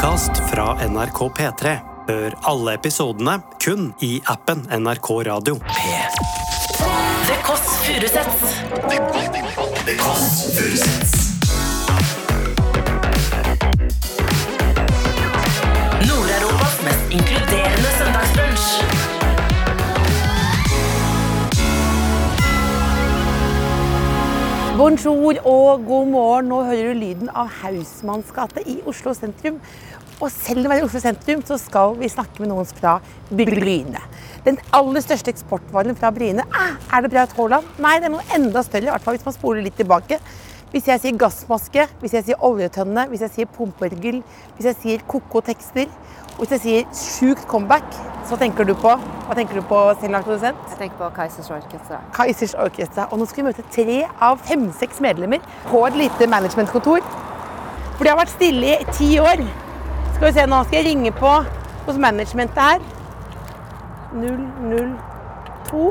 podkast fra NRK P3. Hør alle episodene kun i appen NRK Radio. The Kåss Furuseths. Nord-Europas mest inkluderende søndagsbrunch. Bonjour og god morgen. Nå hører du lyden av Hausmannsgate i Oslo sentrum. Og selv om vi er i Oslo sentrum, så skal vi snakke med noen fra Bryne. Den aller største eksportvaren fra Bryne. Ah, er det Braut Haaland? Nei, det er noe enda større, i hvert fall hvis man spoler litt tilbake. Hvis jeg sier gassmaske, hvis jeg sier oljetønne, hvis jeg sier pumpeorgel, hvis jeg sier ko-ko tekster, og hvis jeg sier sjukt comeback, så tenker du på Hva tenker du på, Selma produsent? Jeg tenker på Kaizers Orkestra. Kaizers Orkestra. Og nå skal vi møte tre av fem-seks medlemmer på et lite managementkontor. For de har vært stille i ti år. Skal vi se, nå skal jeg ringe på hos managementet her. 002.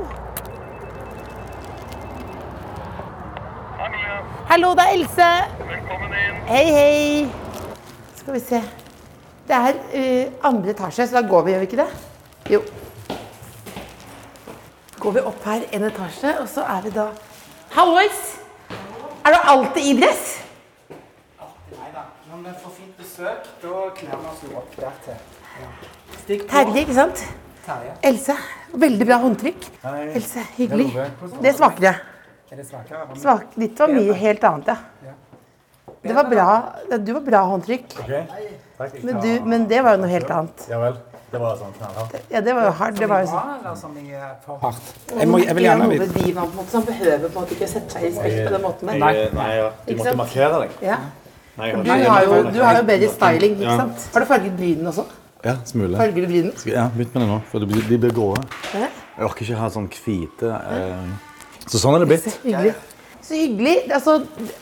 Hallo, det er Else. Velkommen inn. Hei, hei. Skal vi se. Det er uh, andre etasje, så da går vi, gjør vi ikke det? Jo. Går vi opp her en etasje, og så er vi da Hallois! Er du alltid i dress? Nei da. Når vi kler vi oss jo opp dertil. Ja. Terje, ikke sant? Terje. Else. Veldig bra håndtrykk. Else, hyggelig. Det svakere. Er det svakere? Svak, ditt var mye helt annet, ja. Det var bra. Du var bra håndtrykk. Takk. Men, du, men det var jo noe helt annet. Ja vel. Det var sånn knallhardt. Ja, det var jo hardt. Det var jo sånn. Eh, hardt? Jeg, må, jeg vil gjerne vite han behøver på en måte ikke å sette seg i spill på den måten der. Nei, nei ja. Du måtte markere deg. Ja. Nei, Du har jo, du har jo bedre styling, ikke Ja. sant? Har du farget brynene også? Ja, smule. Farger du brynene? Ja, Begynt med det nå, for de blir, de blir grå. Jeg orker ikke ha sånn hvite eh. Så sånn er det blitt. Så hyggelig. Så hyggelig. Altså,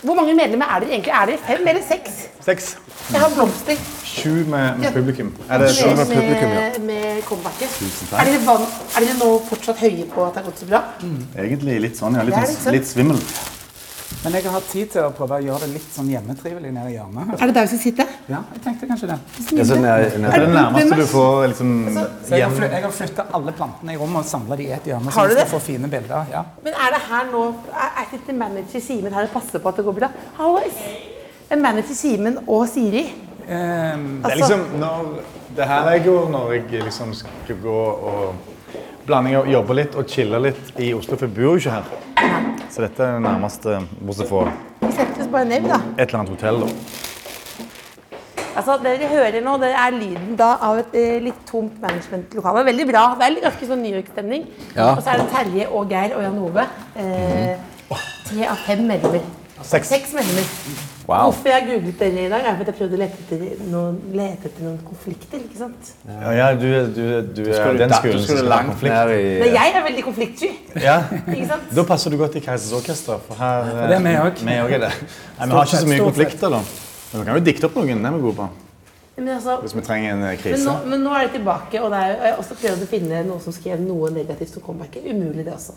hvor mange medlemmer er dere egentlig? Er dere fem eller seks? Seks. Jeg har blomster. Sju med, med publikum. Er det Med, med, med comebacket. takk. Er dere, van, er dere nå fortsatt høye på at det har gått så bra? Egentlig litt sånn, ja. Litt, sånn, litt sånn. litt svimmel. Men jeg har hatt tid til å prøve å gjøre det litt sånn hjemmetrivelig nede i hjørnet. Er det der vi skal sitte? Ja, jeg tenkte kanskje det. Det er det nærmeste du får liksom Så jeg har, fly, hjem. jeg har flytta alle plantene i rommet og samla de i et hjørne. Har så du det? få fine bilder. Ja. Men er det her nå Er, ikke manager Simen her og passer på at det går bra? Hallois! En manager Simen og Siri. Ehm, Det er liksom når Det her jeg går når jeg liksom skal gå og blande og jobbe litt og chille litt i Oslo, for jeg bor jo ikke her. Så dette er det nærmeste, bortsett fra Vi settes bare ned, da. et eller annet hotell. da. Altså, det dere hører nå, det er lyden da av et eh, litt tomt managementlokale. Veldig bra. Det er litt ganske sånn New York-stemning. Og så er det Terje og Geir og Jan Ove. Eh, tre av fem medlemmer. Seks. Seks medlemmer. Hvorfor jeg googlet den i dag, er fordi jeg prøvde å lete etter noen, lete etter noen konflikter. ikke sant? Ja, ja du, du, du er den skolen som skal ha konflikt. Men jeg er veldig konfliktsky. Ja. ikke sant? Da passer du godt i Keisers Orkester, for her det er vi òg. Vi også det. Nei, vi har ikke så mye konflikter, da. Men vi kan jo dikte opp noen. Det er vi gode på. Men, altså, Hvis vi trenger en krise. men, krise. nå, men nå er det tilbake, og det er, jeg har også prøvd å finne noen som skrev noe negativt om comebacket. Umulig, det også.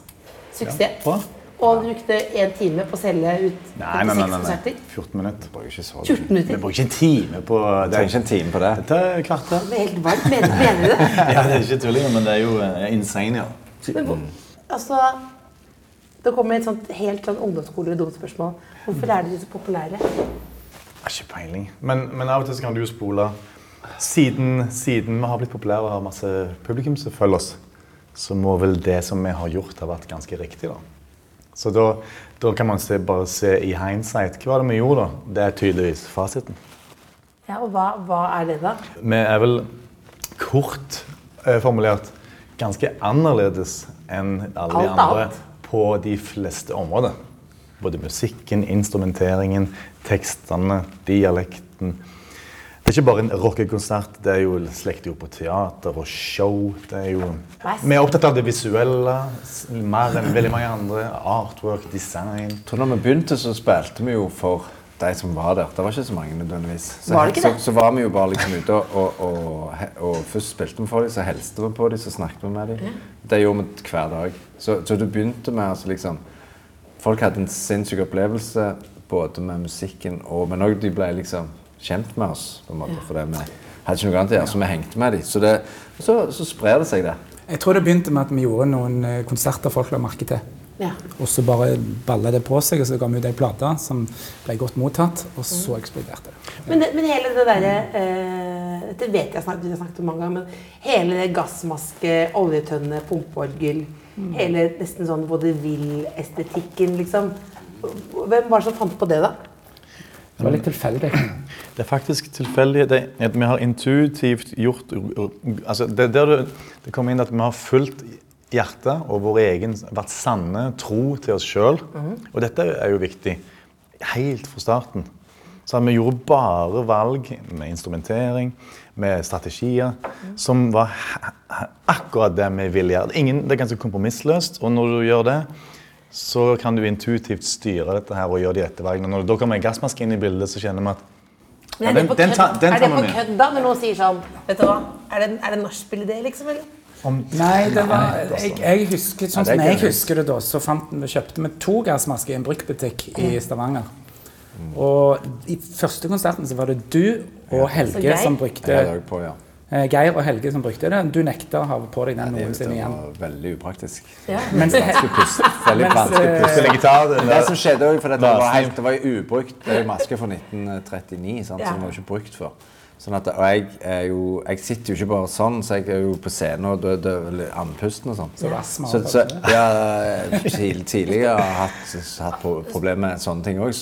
Suksess. Bra. Og du brukte én time på å selge ut Nei, nei, nei. nei, nei. konserter. 14 minutter. Bruker ikke så 14 Vi bruker ikke en time på det. Trenger ikke en time på det. Dette er klart, Det er helt varmt. Mener, mener du det? Ja, det er ikke tulling, men det er jo eh, insane, ja. Men, altså, det kommer et sånt helt sånn ungdomsskole-dumt spørsmål. Hvorfor er dere så populære? Ikke peiling. Men, men av og til så kan du jo spole. Siden, siden vi har blitt populære og har masse publikum som følger oss, så må vel det som vi har gjort, ha vært ganske riktig. da. Så da, da kan man se, bare se i hindsight. Hva var det vi gjorde, da? Det er tydeligvis fasiten. Ja, og hva, hva er det, da? Vi er vel kort eh, formulert ganske annerledes enn alle de andre annet. på de fleste områder. Både musikken, instrumenteringen, tekstene, dialekten. Det er ikke bare en rockekonsert, det er jo slekter jo på teater og show. Det er jo, vi er opptatt av det visuelle mer enn veldig mange andre. Artwork, design. Jeg når vi begynte, så spilte vi jo for de som var der. Det var ikke så mange nødvendigvis. Så, Var det ikke så, så var vi jo bare liksom ute og, og, og, og først spilte vi for dem, så hilste vi på dem, så snakket vi med dem. Det gjorde vi hver dag. Så, så du begynte med altså liksom Folk hadde en sinnssyk opplevelse både med musikken og Men òg de ble liksom kjent med oss. på en måte, For det vi hadde ikke noe annet å gjøre, så vi hengte med dem. Så, det, så, så sprer det seg, det. Jeg tror det begynte med at vi gjorde noen eh, konserter folk la merke til. Ja. Og så bare balla det på seg, og så ga vi ut ei plate som ble godt mottatt, og så eksploderte det. Men, det, men hele det derre eh, Dette vet jeg snart, vi har snakket om mange ganger, men hele det gassmaske, oljetønne, pumpeorgel Hele nesten sånn vaudeville-estetikken, liksom. Hvem var det som fant på det, da? Det var litt tilfeldig. Det er faktisk tilfeldig det, at vi har intuitivt gjort altså Det er der det, det kommer inn at vi har fulgt hjertet og vår egen vært sanne tro til oss sjøl. Og dette er jo viktig. Helt fra starten. Så vi gjorde bare valg med instrumentering, med strategier, som var akkurat det vi ville gjøre. Ingen, det er ganske kompromissløst, og når du gjør det, så kan du intuitivt styre dette her og gjøre de rette valgene. Når da kommer en gassmaske inn i bildet, så kjenner vi at Men Ja, er den- det på den kødd, tar- den er det på kødd da, når noen sier sånn? Vet du hva, er det, er det nachspiel i det, liksom? Eller? Nei, det var, jeg, jeg husker, sånn som jeg husker det da, så fant, vi kjøpte vi to gassmasker i en bruktbutikk i Stavanger. Og i første konserten så var det du og Helge som brukte ja. eh, Geir og Helge som brukte det. Du nekta å ha på deg den noensinne igjen. det igjen. var veldig upraktisk. Ja. Mens, Vanskelig pust. Veldig vanskelig eh, pust. Det, Det som skjedde også, for det, var helt, det var jo ubrukt. Det maske fra 1939, sant? Ja. som var ikke brukt før. Sånn at, og jeg, er jo, jeg sitter jo ikke bare sånn, så jeg er jo på scenen og eller andpusten og sånn. Så Så, og så, ja, tidligere har jeg hatt, hatt problemer med sånne ting òg.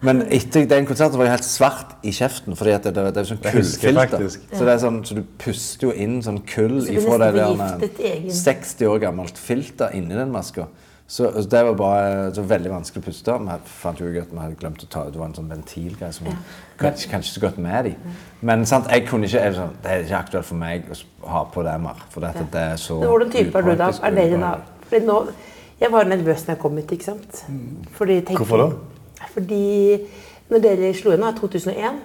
Men etter den konserten var jeg helt svart i kjeften, fordi at det, det, det er sånn Det kullfilter. Så, det er sånn, så du puster jo inn sånn kull Så ifra det der forgiftet 60 år gammelt filter inni den maska. Så så det var bare så veldig vanskelig å puste. Vi fant jo at vi hadde glemt å ta ut Det var en sånn ventilgreie som kanskje, kanskje så godt med de. Men sant, jeg kunne ikke, jeg, sånn, det er ikke aktuelt for meg å ha på det mer. For dette, det er så Men Hvordan type er du da? Er dere da? Fordi nå, jeg var nervøs når jeg kom hit, ikke sant? Fordi, tenker, Hvorfor da? Fordi når dere slo inn, er 2001,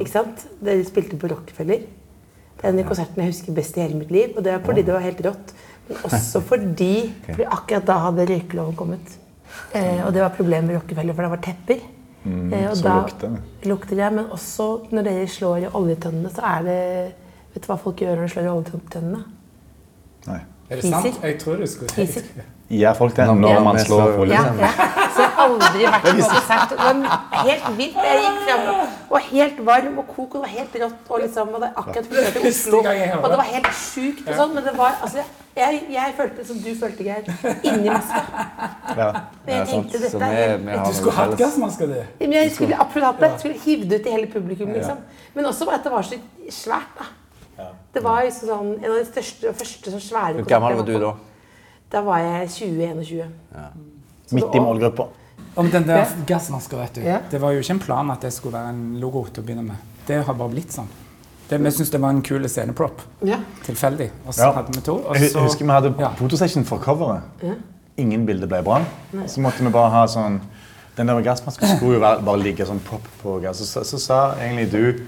ikke sant? Dere spilte på Rockefeller. Det er den konserten jeg husker best i hele mitt liv. Og det er fordi det var helt rått. Men også fordi, fordi akkurat da hadde røykeloven kommet. Eh, og det var problemet med Rockefeller, for det var tepper. eh, og så da lukter lukter det. Men også når dere slår i oljetønnene, så er det Vet du hva folk gjør når de slår i oljetønnene? Nei. Er det sant? Jeg tror du skulle sikkert. Ja, folk det Når- man slår slår- Ja, liksom? ja. Så jeg har aldri vært på konsert. Det var helt vilt. Jeg gikk frem og var helt varm og kok, og det var helt rått. Og liksom, og det akkurat flyttet til Oslo. Og det var helt sjukt og sånn, men det var altså, jeg, jeg følte det som du følte, Geir. Inni maska. Ja. Jeg tenkte dette er Du skulle hatt gassmaska, du. jeg skulle absolutt hatt det. Jeg skulle hivd ut i hele publikum, liksom. Men også at det var så svært, da. Det var liksom sånn, en av de største og første sånn svære Hvor gammel var du da? Da var jeg 20-21. Midt i målgruppa. Om den der gassmaska, vet du. Ja. Det var jo ikke en plan at det skulle være en logo til å begynne med. Det har bare blitt sånn. Det, vi syntes det var en kul sceneprop. Ja. Tilfeldig. Og så Ja. hadde vi to. Og Jeg så, husker vi hadde ja. fotosession for coveret. Ingen bilder ble bra. Så måtte vi bare ha sånn Den der gassmaska skulle jo bare ligge sånn prop på gass. Så, så, så sa egentlig du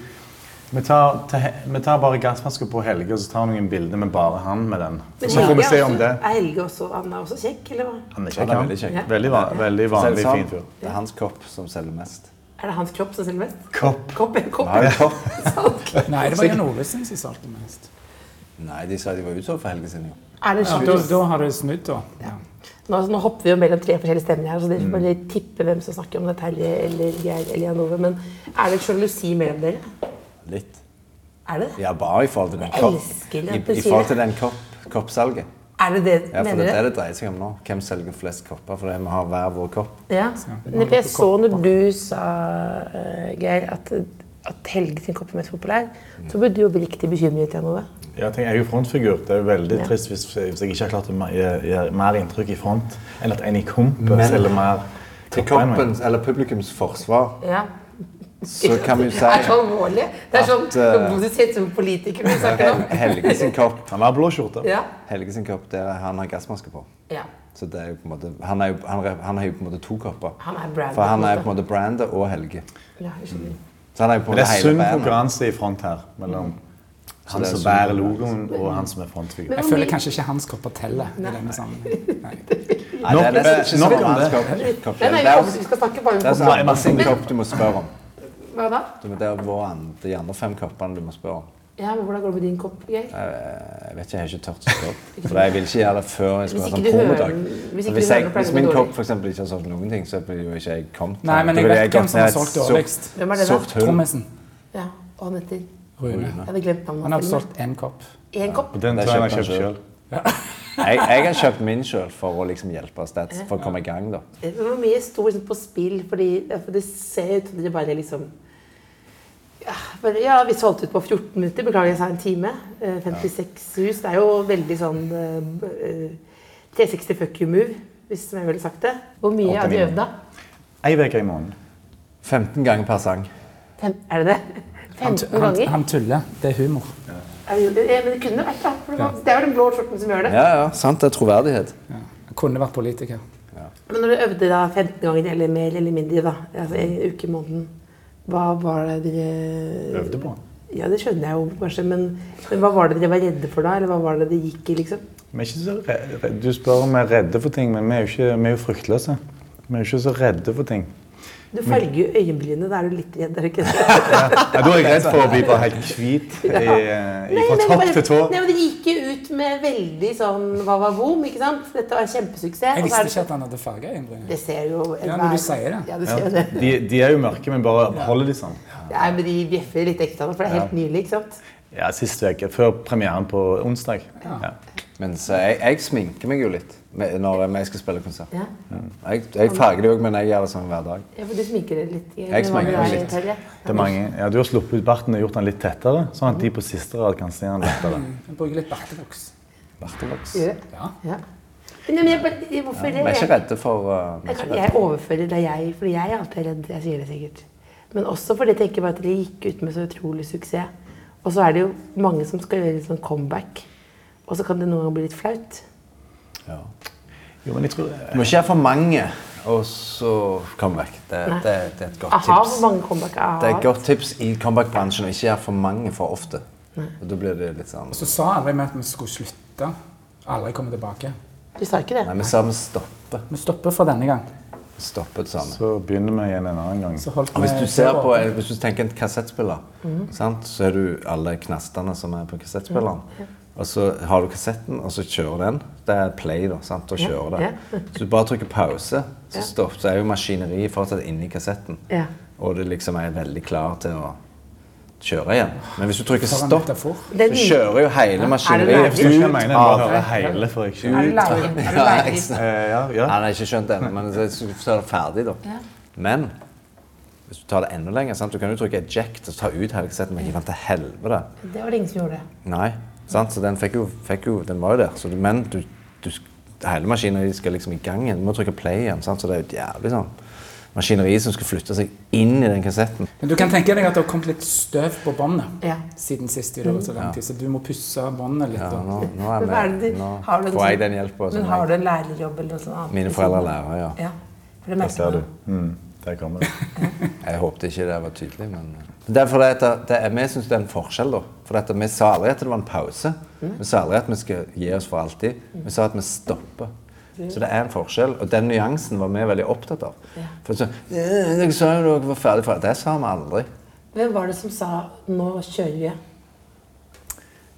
vi tar, ta, vi tar bare gassmaske på Helge, og så tar vi noen bilder med bare han med den. Men Så får vi se om det. Er Helge også, han er også kjekk, eller hva? Han er Han kjekk, er han. veldig kjekk. Ja. Veldig, veldig vanlig, sånn, fin fyr. Det er hans kopp som selger mest. Er det hans kropp som selger mest? Kopp. Kopp kopp? Nei, kopp? Nei, det var Jan Olesen som solgte mest. Nei, de sa de var utsolgt for Helge sin, jo. Er det Ja, da, da har det snudd, da. Ja. Nå, nå hopper vi jo mellom tre forskjellige stemmer her, så dere får bare tippe hvem som snakker om det, Terje eller Geir eller Jan Ove. Men er det sjalusi mellom dere? Litt. Er det det? Ja, bare i forhold til den Jeg kopp. I, I forhold det. til den kopp, koppsalget. Er det det? Ja, for det er det det dreier seg om nå. Hvem selger flest kopper? For vi har hver vår kopp. Ja. Men Jeg så når du sa, uh, Geir, at, at Helge sin kopp er mest populær, så burde du jo oppriktig bekymret, Jeg, noe. Ja, jeg er jo frontfigur. Det er jo veldig trist hvis, hvis jeg ikke har klart å gjøre mer inntrykk i front enn at en i komp Men- selger mer Til koppens, eller publikums forsvar, Ja. Så kan vi jo si Det er så alvorlig. Det er sånn, At, eh, Du ser ut som politiker når du snakker om. Helge sin kopp Han har blå skjorte. Ja. Helge sin kopp, det er han har gassmaske på. ja. Så det er jo på en måte, han, er jo, han, han har jo på en måte to kopper. Han er brandet. For han er på en måte brandet og Helge. Ja, skjønner. Så han er jo på Men det er sunn konkurranse i front her mellom han er som bærer logoen, og han som er frontfigur. Jeg føler kanskje ikke hans kopper teller i denne sammenhengen. Det er Nok- om det. kopp. kopp Nei, nei, det er vi skal snakke bare om det er kopp. sånn Anders sin kopp du må spørre om. Hva da? Det er vår an- de andre fem koppene du må spørre om. Ja, men Hvordan går det med din kopp, Jeg, Jeg vet ikke, jeg har ikke tørt å spørre. For jeg vil ikke gjøre det før jeg skal Hvis ha sånn promodag. hvis Hvis, jeg, hvis min kopp for eksempel ikke har solgt noen ting, så blir jo ikke jeg kommet. Nei, men jeg vet hvem som har solgt dårligst. Hvem er det, da? Sort hull. Trommisen. Ja, og han heter Rune. Jeg hadde glemt navnet. Han har til solgt én kopp. En kopp. Ja, den tror jeg han har kjøpt sjøl. Jeg, jeg har kjøpt min sjøl for å liksom hjelpe Stats, for å komme i gang. da. Det var mye stort liksom på spill, fordi for det ser ut som det bare liksom ja, vi solgte ut på 14 minutter. Beklager, jeg sa en time. Eh, 56 hus. Det er jo veldig sånn eh, 360 fuck you move, hvis jeg ville sagt det. Hvor mye har du øvd, da? Ei uke i måneden. 15 ganger per sang. Fem, er det det? 15 han, ganger? han tuller. Det er humor. Ja, men det kunne vært da. Det, er jo den blå skjorten som gjør det. Ja, ja, sant. Det er troverdighet. Ja. Kunne vært politiker. Men når du øvde da 15 ganger eller mer eller mindre, da, altså en uke i måneden, hva var det dere Øvde på. Ja, det skjønner jeg jo kanskje, men, men hva var det dere var redde for da? Eller hva var det det gikk i, liksom? Vi er ikke så redde. Du spør om vi er redde for ting, men vi er jo, ikke, vi er jo fryktløse. Vi er jo ikke så redde for ting. Du farger jo øyenbrynene, da er du litt redd, er du ikke det? Ja, da er jeg redd for å bli bare helt hvit i, i, Nei, fra topp til tå. Nei, men Det gikk jo ut med veldig sånn hva var vom, ikke sant? Dette var en kjempesuksess. Jeg visste ikke at han hadde farga øyenbrynene. Det ser jo Ja, når du sier det. Ja, du Ja, ser det. de, de er jo mørke, men bare holder de sånn. Nei, men de bjeffer litt nå, for det er helt nylig, ikke sant? Ja, sist uke. Før premieren på onsdag. Ja. Mens jeg, jeg sminker meg jo litt når jeg skal spille konsert. Ja. Jeg, jeg farger det òg, men jeg gjør det sånn hver dag. ja, for du sminker det litt. Jeg Hva sminker meg litt. Det er mange. Ja, du har sluppet ut barten og gjort den litt tettere, sånn at de på siste rad kan se den lettere. Jeg bruker litt bartevoks. Bartevoks. Det? Ja. Ja. Men, men jeg, hvorfor Vi er ikke redde for uh, ikke jeg overfører det jeg, fordi jeg er alltid redd. Jeg sier det sikkert. Men også fordi jeg tenker bare at dere gikk ut med så utrolig suksess. Og så er det jo mange som skal gjøre en sånn comeback. Og så kan det noen ganger bli litt flaut. ja. Jo, men jeg tror Du må ikke ha for mange, og så comeback. Det, det, det er et godt Aha, tips. mange comeback. Det er et godt tips i comeback-bransjen å ikke ha for mange for ofte. Og Da blir det litt sånn Så sa aldri vi at vi skulle slutte. Aldri komme tilbake. Du sa ikke det? Nei, vi sa vi stopper. Vi stopper for denne gang. Stoppet sammen. samme. Så begynner vi igjen en annen gang. Så holdt Og hvis du ser på, hvis du tenker en kassettspiller, sant? så er du alle knastene som er på kassettspilleren. Og så har du kassetten, og så kjører den. Det er play, da. sant? Og kjører det. Ja. Så du bare trykker pause, så, stopp, så er jo maskineriet fortsatt inni kassetten. Ja. Og du liksom er veldig klar til å kjøre igjen. Men hvis du trykker stopp, så kjører jo hele Er maskineriet Jeg forstår ikke hva jeg mener. Jeg bare av hører hele for ikke Er? Er. Eh, ja, ja. Han har ikke skjønt det ennå, men så så er det ferdig, da. Men hvis du tar det enda lenger, sant? du kan jo trykke eject og ta ut hele kassetten, men ikke vent til helvete. Det var det ingen som gjorde. Nei, sant? Så den fikk jo, fikk jo Den var jo der. Så men du, du, hele maskineriet skal liksom i gang igjen. Du må trykke play igjen. Sant? Så det er jo et jævlig sånn maskineri som skal flytte seg inn i den kassetten. Men du kan tenke deg at det har kommet litt støv på båndet Ja. siden sist. dag, så lang tid, så du må pusse båndet litt. Ja, nå, nå, er er vi, nå har du får jeg sånn- den hjelpa. Men har du en lærerjobb eller noe sånt? Mine foreldre er lærere, ja. Ja. For det merker man. Mm, der kom det. Jeg håpte ikke det var tydelig, men er fordi at det, det er, Vi syns det er en forskjell, da. For at vi sa aldri at det var en pause. Vi sa aldri at vi skal gi oss for alltid. Vi sa at vi stopper. Så det er en forskjell, og den nyansen var vi veldig opptatt av. For så, jeg Dere sa jo dere var ferdig for Det sa vi aldri. Hvem var det som sa 'nå kjører vi'?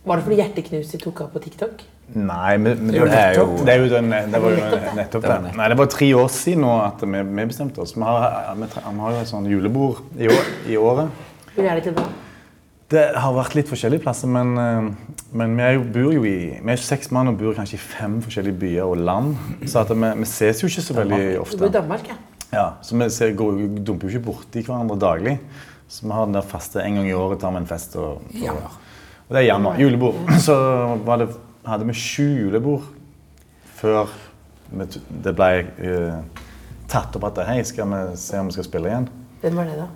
Var det fordi Hjerteknuser tok av på TikTok? Nei, men, men det, er jo, det er jo den, det var jo nettopp det. Det det. var. Nei, det var tre år siden nå at vi, vi bestemte oss. Vi har, vi, har jo et sånn julebord i, år, i året. Hvor er det til da? Det har vært litt forskjellige plasser, men, eh, men vi er jo, bor jo i Vi er seks mann og bor kanskje i fem forskjellige byer og land. Så vi, vi ses jo ikke så veldig ofte. Du bor i. Danmark, ja. Ja, så vi ser, går, dumper jo ikke borti hverandre daglig. Så vi har den der faste en gang i året tar vi en fest. Og, og, og det er januar. Julebord. Så var det, hadde vi skjulebord før det ble uh, tatt opp at hei, skal vi se om vi skal spille igjen. Hvem var det, da?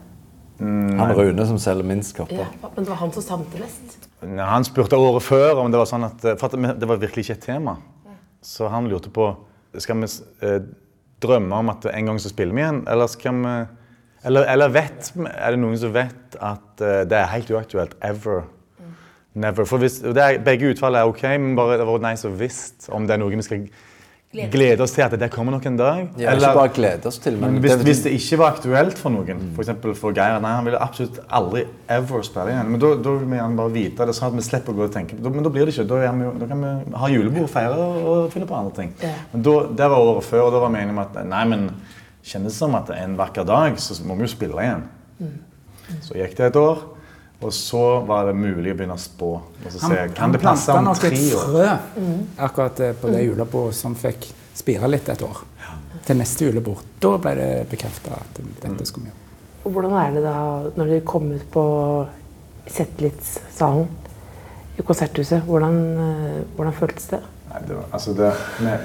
Han Rune som selger minst kopper. Ja, men det var han som stamte mest. Nei, Han spurte året før om det var sånn at For at det- var virkelig ikke et tema. Så han lurte på Skal vi eh, drømme om at en gang så spiller vi igjen, eller skal vi Eller, eller vet, er det noen som vet at eh, det er helt uaktuelt ever? Never. For hvis, det er, begge utfall er OK, men bare det var nice å visst om det er noe vi skal glede oss til at det kommer nok en dag. Ja, ikke bare glede oss til, men, Men hvis, det- hvis det ikke var aktuelt for noen, f.eks. For, for Geir Nei, han ville absolutt aldri ever spille igjen. Men da, da vil vi gjerne bare vite det, sånn at vi slipper å gå og tenke da, Men da blir det ikke. Da, er vi, da kan vi ha julebord, feire og finne på andre ting. Ja. Men da, det var året før, og da var vi enige om at nei, men kjennes det som at en vakker dag så må vi jo spille igjen. Så gikk det et år, og så var det mulig å begynne å spå. Og så se, kan det passe planta om nok tre et år? frø akkurat eh, på det julebordet som fikk spire litt et år. Til neste julebord. Da ble det bekrefta at dette skulle vi gjøre. Og hvordan er det da når dere kom ut på Zetlitz-salen i Konserthuset? Hvordan, eh, hvordan føltes det? Nei, det, var, altså det,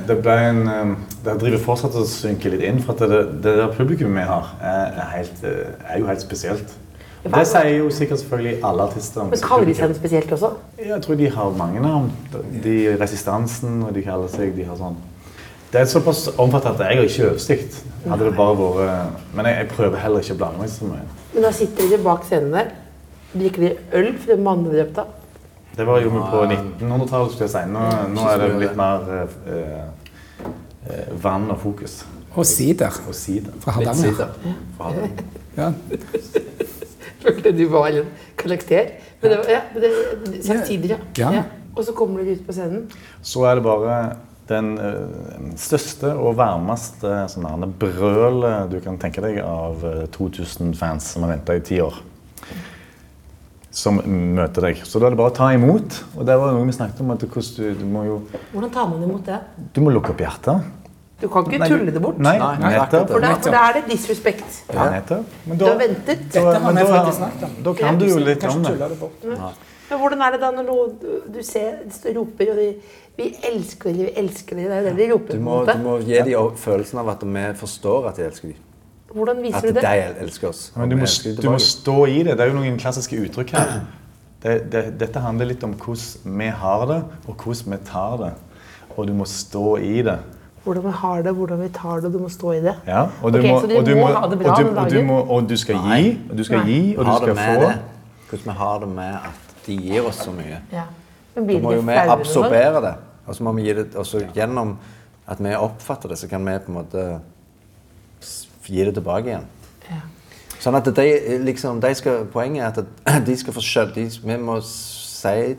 det ble en eh, Det driver fortsatt å synke litt inn, for at det, det det publikummet vi har, er, helt, er jo helt spesielt. Det sier jo sikkert selvfølgelig alle artister. Men kaller de seg noe spesielt også? Jeg tror de har mange navn. De Resistansen, og de kaller seg de har sånn. Det er såpass omfattende at jeg har ikke oversikt. Hadde det bare vært Men jeg, jeg prøver heller ikke å blande meg så mye. Men da sitter dere bak scenen der. Drikker dere øl for det mannevrøpta? Det var jo på 1900-tallet, skulle jeg si. Nå, nå er det litt mer eh, eh, vann og fokus. Og sider Og sider. fra Hardanger. Ja. Følte du var en karakter. Men det var, ja, det, det, samtidig, ja. Ja. ja. Og så kommer dere ut på scenen. Så er det bare den eh, største og varmeste sånn brølet du kan tenke deg av eh, 2000 fans som har venta i ti år. Som møter deg. Så da er det bare å ta imot. Og det var noe vi snakket om. at du, du må jo Hvordan tar man imot det? du må lukke opp hjertet. Du kan ikke Nei, tulle det bort. Nei, Nei, nei, nettopp. For da, for da er det disrespekt. Ja, nettopp. Men Du har ventet. da, Dette har men vi da, faktisk snakket om. da kan du jo litt om det. tulle. Men hvordan er det da når du- du ser du roper og de, 'Vi elsker dem, vi elsker dem. Det er det de roper. Du må, du må gi dem følelsen av at vi forstår at de elsker dem. Hvordan viser At du det? de elsker oss. Men du må, elsker du må stå i det. Det er jo noen klassiske uttrykk her. Det, det, dette handler litt om hvordan vi har det, og hvordan vi tar det. Og du må stå i det. Hvordan vi har det, hvordan vi tar det, du må stå i det. Ja, og du okay, må, og du må må, ha det bra og du, den og du, dagen? må, og du skal Nei. gi, og du skal Nei. gi, og du har skal få. det. Hvordan vi har det med at de gir oss så mye. Ja. Da må jo vi absorbere det. Og så må vi gi det og gjennom at vi oppfatter det, så kan vi på en måte gi det tilbake igjen. Ja. Sånn at de, liksom, de skal, Poenget er at de skal få skjønne Vi må si,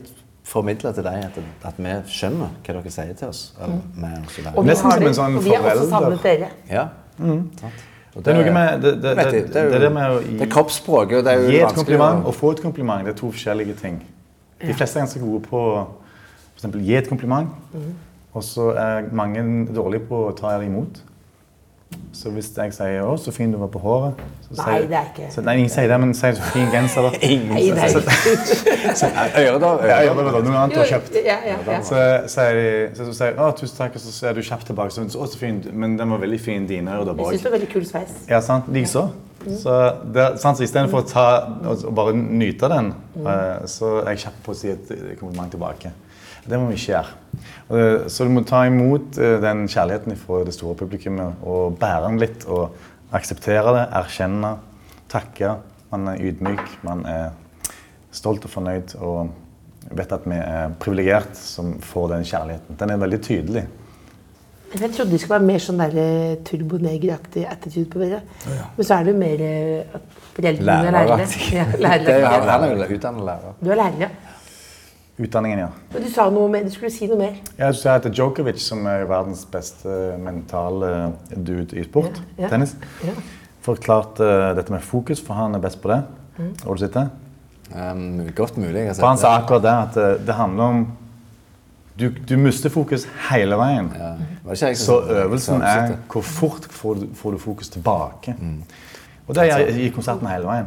formidle til dem at, at vi skjønner hva dere sier til oss. Eller, med oss og vi, Nesten har som en sånn og vi har også forelder. savnet dere. Ja. sant. Og Det er noe med det, det, det, det, jo- det med å det er kroppsspråk. og Det er jo gi et kompliment og få et kompliment. Det er to forskjellige ting. De fleste er ganske gode på å gi et kompliment, Mm. og så er mange dårlige på å ta det imot. Så hvis jeg sier 'Å, så fin du var på håret' så Nei, det er ikke- så, Nei, ingen sier det, men sier 'så fin genser', da. Nei, det er ikke det var noe annet du har kjøpt. Ja, ja, ja. Så sier de så, så sier 'Å, tusen takk', og så ser du kjapt tilbake. Så, 'Å, så fin, men den var veldig fin, dine ører der Jeg bak'. syns du har veldig kul sveis. Ja, sant. Likeså. Så det, sant, så istedenfor å ta og og bare nyte den, eh, så er jeg kjapp på å si et kompliment tilbake. Det må vi ikke gjøre. Så du må ta imot eh, den kjærligheten fra det store publikummet og bære den litt. Og akseptere det, erkjenne, takke. Man er ydmyk, man er stolt og fornøyd og vet at vi er privilegert som får den kjærligheten. Den er veldig tydelig. Jeg trodde det skulle være mer sånn eh, turbonegeraktig attitude på dere. Men så er det jo mer eh, at foreldrene er lærere. Ja, Det er jo- han er jo utdannet lærer. Du er lærer, ja. Utdanningen, ja. Men du sa noe mer. Du skulle si noe mer. Jeg synes at Djokovic, som er verdens beste mentale dude i sport, Ja, ja. tennis, Ja. forklarte dette med fokus, for han er best på det. Mm. Hvor du sitter. Um, godt mulig. Jeg har For han sa akkurat det, at det, det handler om du, du mister fokus hele veien. Ja. Jeg Så øvelsen Så er hvor fort får du, får du fokus tilbake. Og det gir konserten hele veien.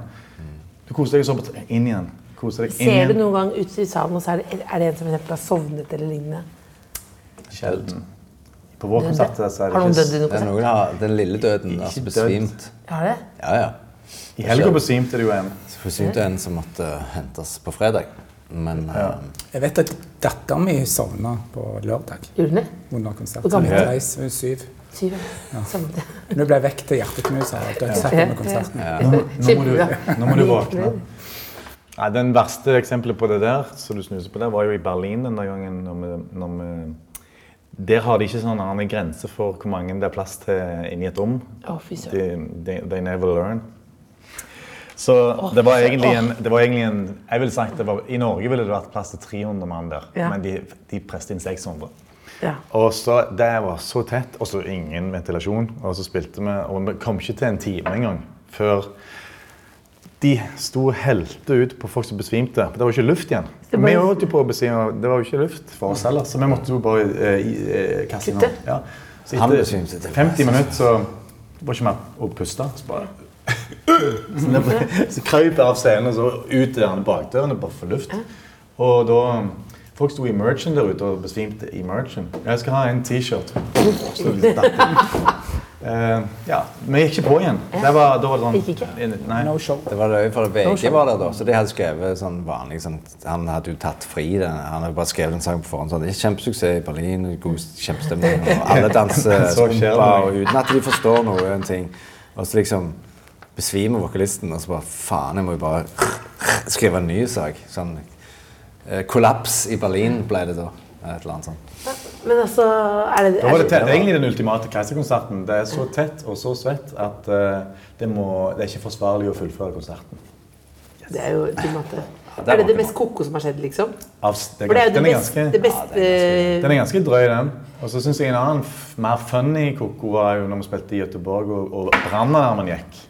Du koser deg så på inn igjen. Koser deg inn Ser du noen gang ut i salen, og så er det, er det en som har sovnet eller lignende? Sjelden. På vår konsert så er Har noen dødd i ikke noen Det er konsert? noen har den lille døden. Altså besvimt. Har det? Ja, ja. I helga besvimte det jo en. Så besvimte en som måtte hentes på fredag. Men um, Jeg vet at dattera mi sovna på lørdag Gjorde det? under Hvor konserten. gammel Hun er hun syv. Syv, ja. Det. Hun ble vekk til hjerteknus av dødsfall under konserten. Nå, nå, må du, nå må du våkne. Nei, Den verste eksempelet på det der, som du snuser på der, var jo i Berlin den der gangen når vi, når vi Der har de ikke sånn annen grense for hvor mange det er plass til inni et rom. Oh. De, they, they never learn. Så det var egentlig en, det var egentlig en jeg ville sagt det var, I Norge ville det vært plass til 300 mann der, Ja. men de, de presset inn 600. Ja. Og så, Det var så tett, og så ingen ventilasjon. Og så spilte vi, og vi kom ikke til en time engang før de sto og helte ut på folk som besvimte. Det var jo ikke luft igjen. Bare... Vi holdt jo på å besvime, det var jo ikke luft for oss heller, så vi måtte jo bare eh, eh, kaste inn. Ja. Så Han etter besvimte til 50 minutter så var ikke mer å puste. Så bare så, krøp jeg av scenen og så ut i bakdøren bare for luft. Og da Folk sto i merchen der ute og besvimte i merchen. Jeg skal ha en T-skjort. Eh, ja, vi gikk ikke på igjen. Det var, da var det sånn Gikk ikke? Nei. No show. Det var løye, for VG var der da, så de hadde skrevet sånn vanlig sånn, Han hadde jo tatt fri den, han hadde bare skrevet en sang på forhånd. sånn, det Kjempesuksess i Berlin, god kjempestemning, og alle danser skumpa, noe. og uten at de forstår noen ting. Og så liksom besvimer vokalisten, og så bare Faen, jeg må jo bare skrive en ny sak. Sånn eh, Kollaps i Berlin ble det da. Et eller annet sånt. Men altså er det, var det, er tett, det er egentlig den ultimate keiserkonserten. Det er så tett og så svett at uh, det, må, det er ikke forsvarlig å fullføre konserten. det er jo ultimate. det Er det det mest koko som har skjedd, liksom? Av, det, er den, er ganske, den er ganske drøy, den. Og så syns jeg en annen mer funny koko var jo når vi spilte i Gøteborg og, og brannalarmen gikk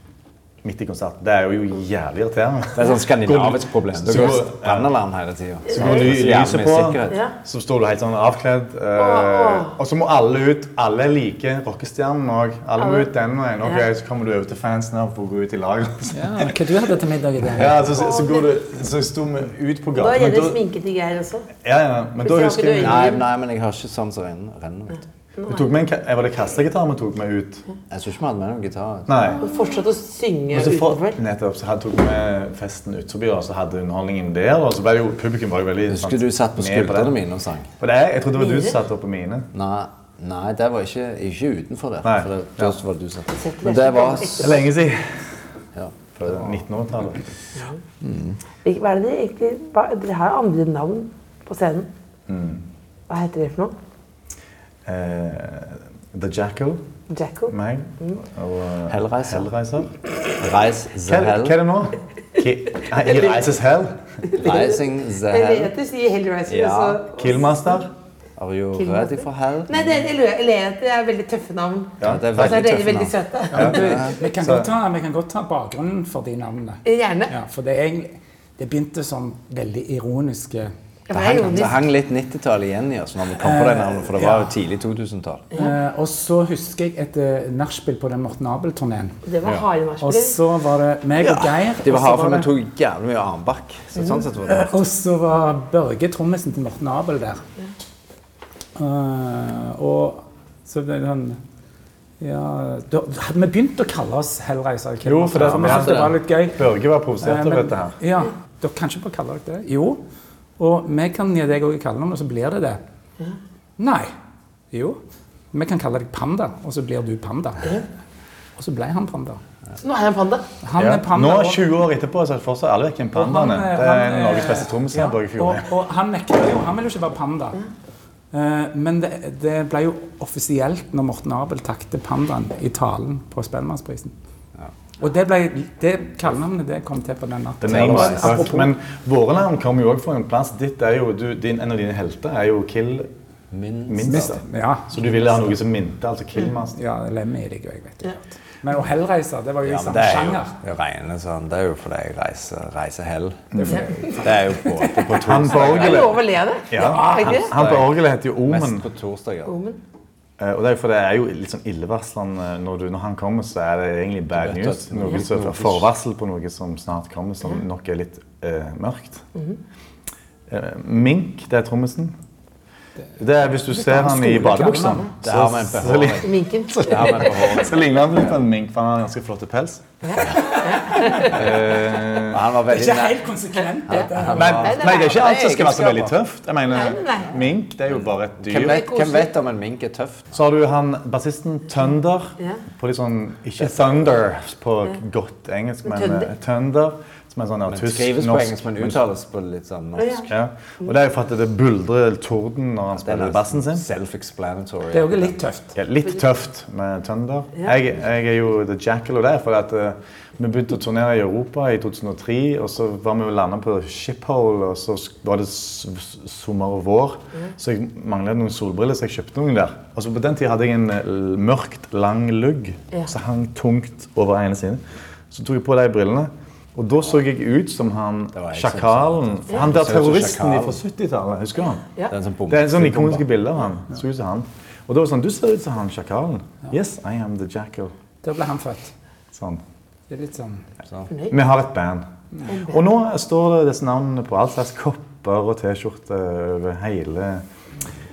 midt i konserten. Det er jo jævlig irriterende. Det er sånn skandinavisk problem. Det Så går brannalarm hele tida. Så går ly- lyset på, Ja. så står du helt sånn avkledd. eh, Og så må alle ut. Alle er like rockestjernen òg. Alle må ut den veien. Ok, Så kommer du over til fansen her for å gå ut i lag. Ja, hva du hadde til middag i dag? Ja, så, så, går du, så sto vi ut på gata. det da- sminke til Geir også. Ja, ja, men da husker jeg nei, men jeg har ikke sånn som øynene renner vet du. Vi tok med en, Var det kassegitar vi tok med ut? Jeg tror ikke vi hadde med noen gitar. Nei. Fortsatte fortsatt å synge Og så for, utenfor. nettopp, så tok vi festen utenfor, og så hadde underholdningen der. Og så ble det jo, publikum var jo veldig Husker sant, du satt på med skuldrene mine og sang? Og det, jeg trodde det var du som satt opp på mine. Nei, nei det var ikke, ikke utenfor der. Nei. For det, da var det du satt. Men det det var Det er lenge siden. ja. Fra 1900-tallet. Hva er det de egentlig Dere har andre navn på scenen. Mm. Hva heter dere for noe? Eh, The Jackal, Jacko? meg. Og eh, Hellreiser. Hellraiser. Reis Hva, the er- hva hell. er det nå? He reises Hell. Rising the Jeg hell. vet du sier Hellraiser. Ja. Killmaster. Are you Killmaster. ready for hell? Nei, det, jeg ler- at det er veldig tøffe navn. Ja, det er Og så er veldig altså, tøffe veldig søte. Ja, du, vi, kan ta, vi kan godt ta bakgrunnen for de navnene. Gjerne. Ja, for det, er, egentlig- det begynte som veldig ironiske Det det hang, det hang litt 90-tallet igjen i oss når vi kom på det navnet, for det var jo tidlig 2000-tall. Eh, og så husker jeg et uh, nachspiel på den Morten Abel-turneen. Det var harde Og så var det meg og Geir. De var harde, for vi tok jævlig mye armbakk. Så sånn sett var det Eh, Og så var Børge trommisen til Morten Abel der. Uh, og så ble det sånn ja, da Hadde vi begynt å kalle oss Hellraiser? Jo, for det- ja, vi syntes det var litt gøy. Børge var provosert Eh, over uh, dette her. Ja, dere kan ikke bare kalle dere det? Jo. Og vi kan gi deg òg kallenavn, og så blir det det. Nei. Jo. Vi kan kalle deg Panda, og så blir du Panda. Og så ble han Panda. Nå er en panda. Han Ja. er Panda. Nå, og- 20 år etterpå, så er det fortsatt alle vekk en panda. han, Det han, er eh, Norges beste trommis, ja, og, og han nekta jo. Han ville jo ikke være panda. Eh, men det, det ble jo offisielt når Morten Abel takket pandaen i talen på Spellemannsprisen. Og det, ble, det kallenavnet det kom til på den apropos- Men våre navn kommer jo òg fra en plass. Ditt er jo, du, din, En av dine helter er jo Kill Minster. Ja, Så du ville ha noe som minte, altså Killmaster. ja Lemmy liker jeg, vet du. Men og Hellraiser, det var jo Ja, i ja, samme det er jo sjanger. det sånn. Det er jo fordi jeg reiser, reiser hell. Det er jo på Han på torsdager Jeg orgelet lover å le av det. ja, ikke han, han på orgelet heter jo Omen. Mest på torsdager. Omen. Eh, Og det er jo for det er jo litt sånn illevarslende når, du, når han kommer, så er det egentlig bad news. Noe som er forvarsel på noe som snart kommer, som nok er litt uh, mørkt. Eh, Mink, det er trommisen. Det er Hvis du ser han i badebuksa, Det har vi en så. Det ligner han litt på en mink, for han har ganske flott pels. Ja. Men Han var veldig Ikke helt konsekvent. dette men, nei, det er ikke alt som skal være så veldig tøft. Jeg mener. Mink det er jo bare et Hvem dyr. vet, hvem vet om en mink er tøft? Så har du han bassisten Thunder. På litt sånn Ikke Thunder på godt engelsk, men Thunder. Som er sånn ja, Men tysk, skrives på engelsk, men uttales på litt sånn norsk. Ja. Og det er jo for at det buldrer torden når han spiller bassen sin. Self-explanatory. Det er jo litt tøft. Ja, litt tøft med Thunder. Jeg, jeg er jo The Jackal og det, for at uh, vi begynte å turnere i Europa i 2003, og så var vi landa på Shiphole, og så var det sommer og vår, så jeg manglet noen solbriller, så jeg kjøpte noen der. Og så på den tida hadde jeg en eh, mørkt, lang lugg som hang tungt over ene siden. Så tok jeg på de brillene, og da så jeg ut som han sjakalen. Han der terroristen fra 70-tallet, husker du han? Ja. Det er en sånn. Det er en sånn ikoniske bilde av han. Så ut som han. Og da var det sånn, du ser ut som han sjakalen. Yes, I am the jackal. Da ble han født. Sånn. Det er litt sånn Vi har et band. Og nå står det disse navnene på all slags kopper og T-skjorter over hele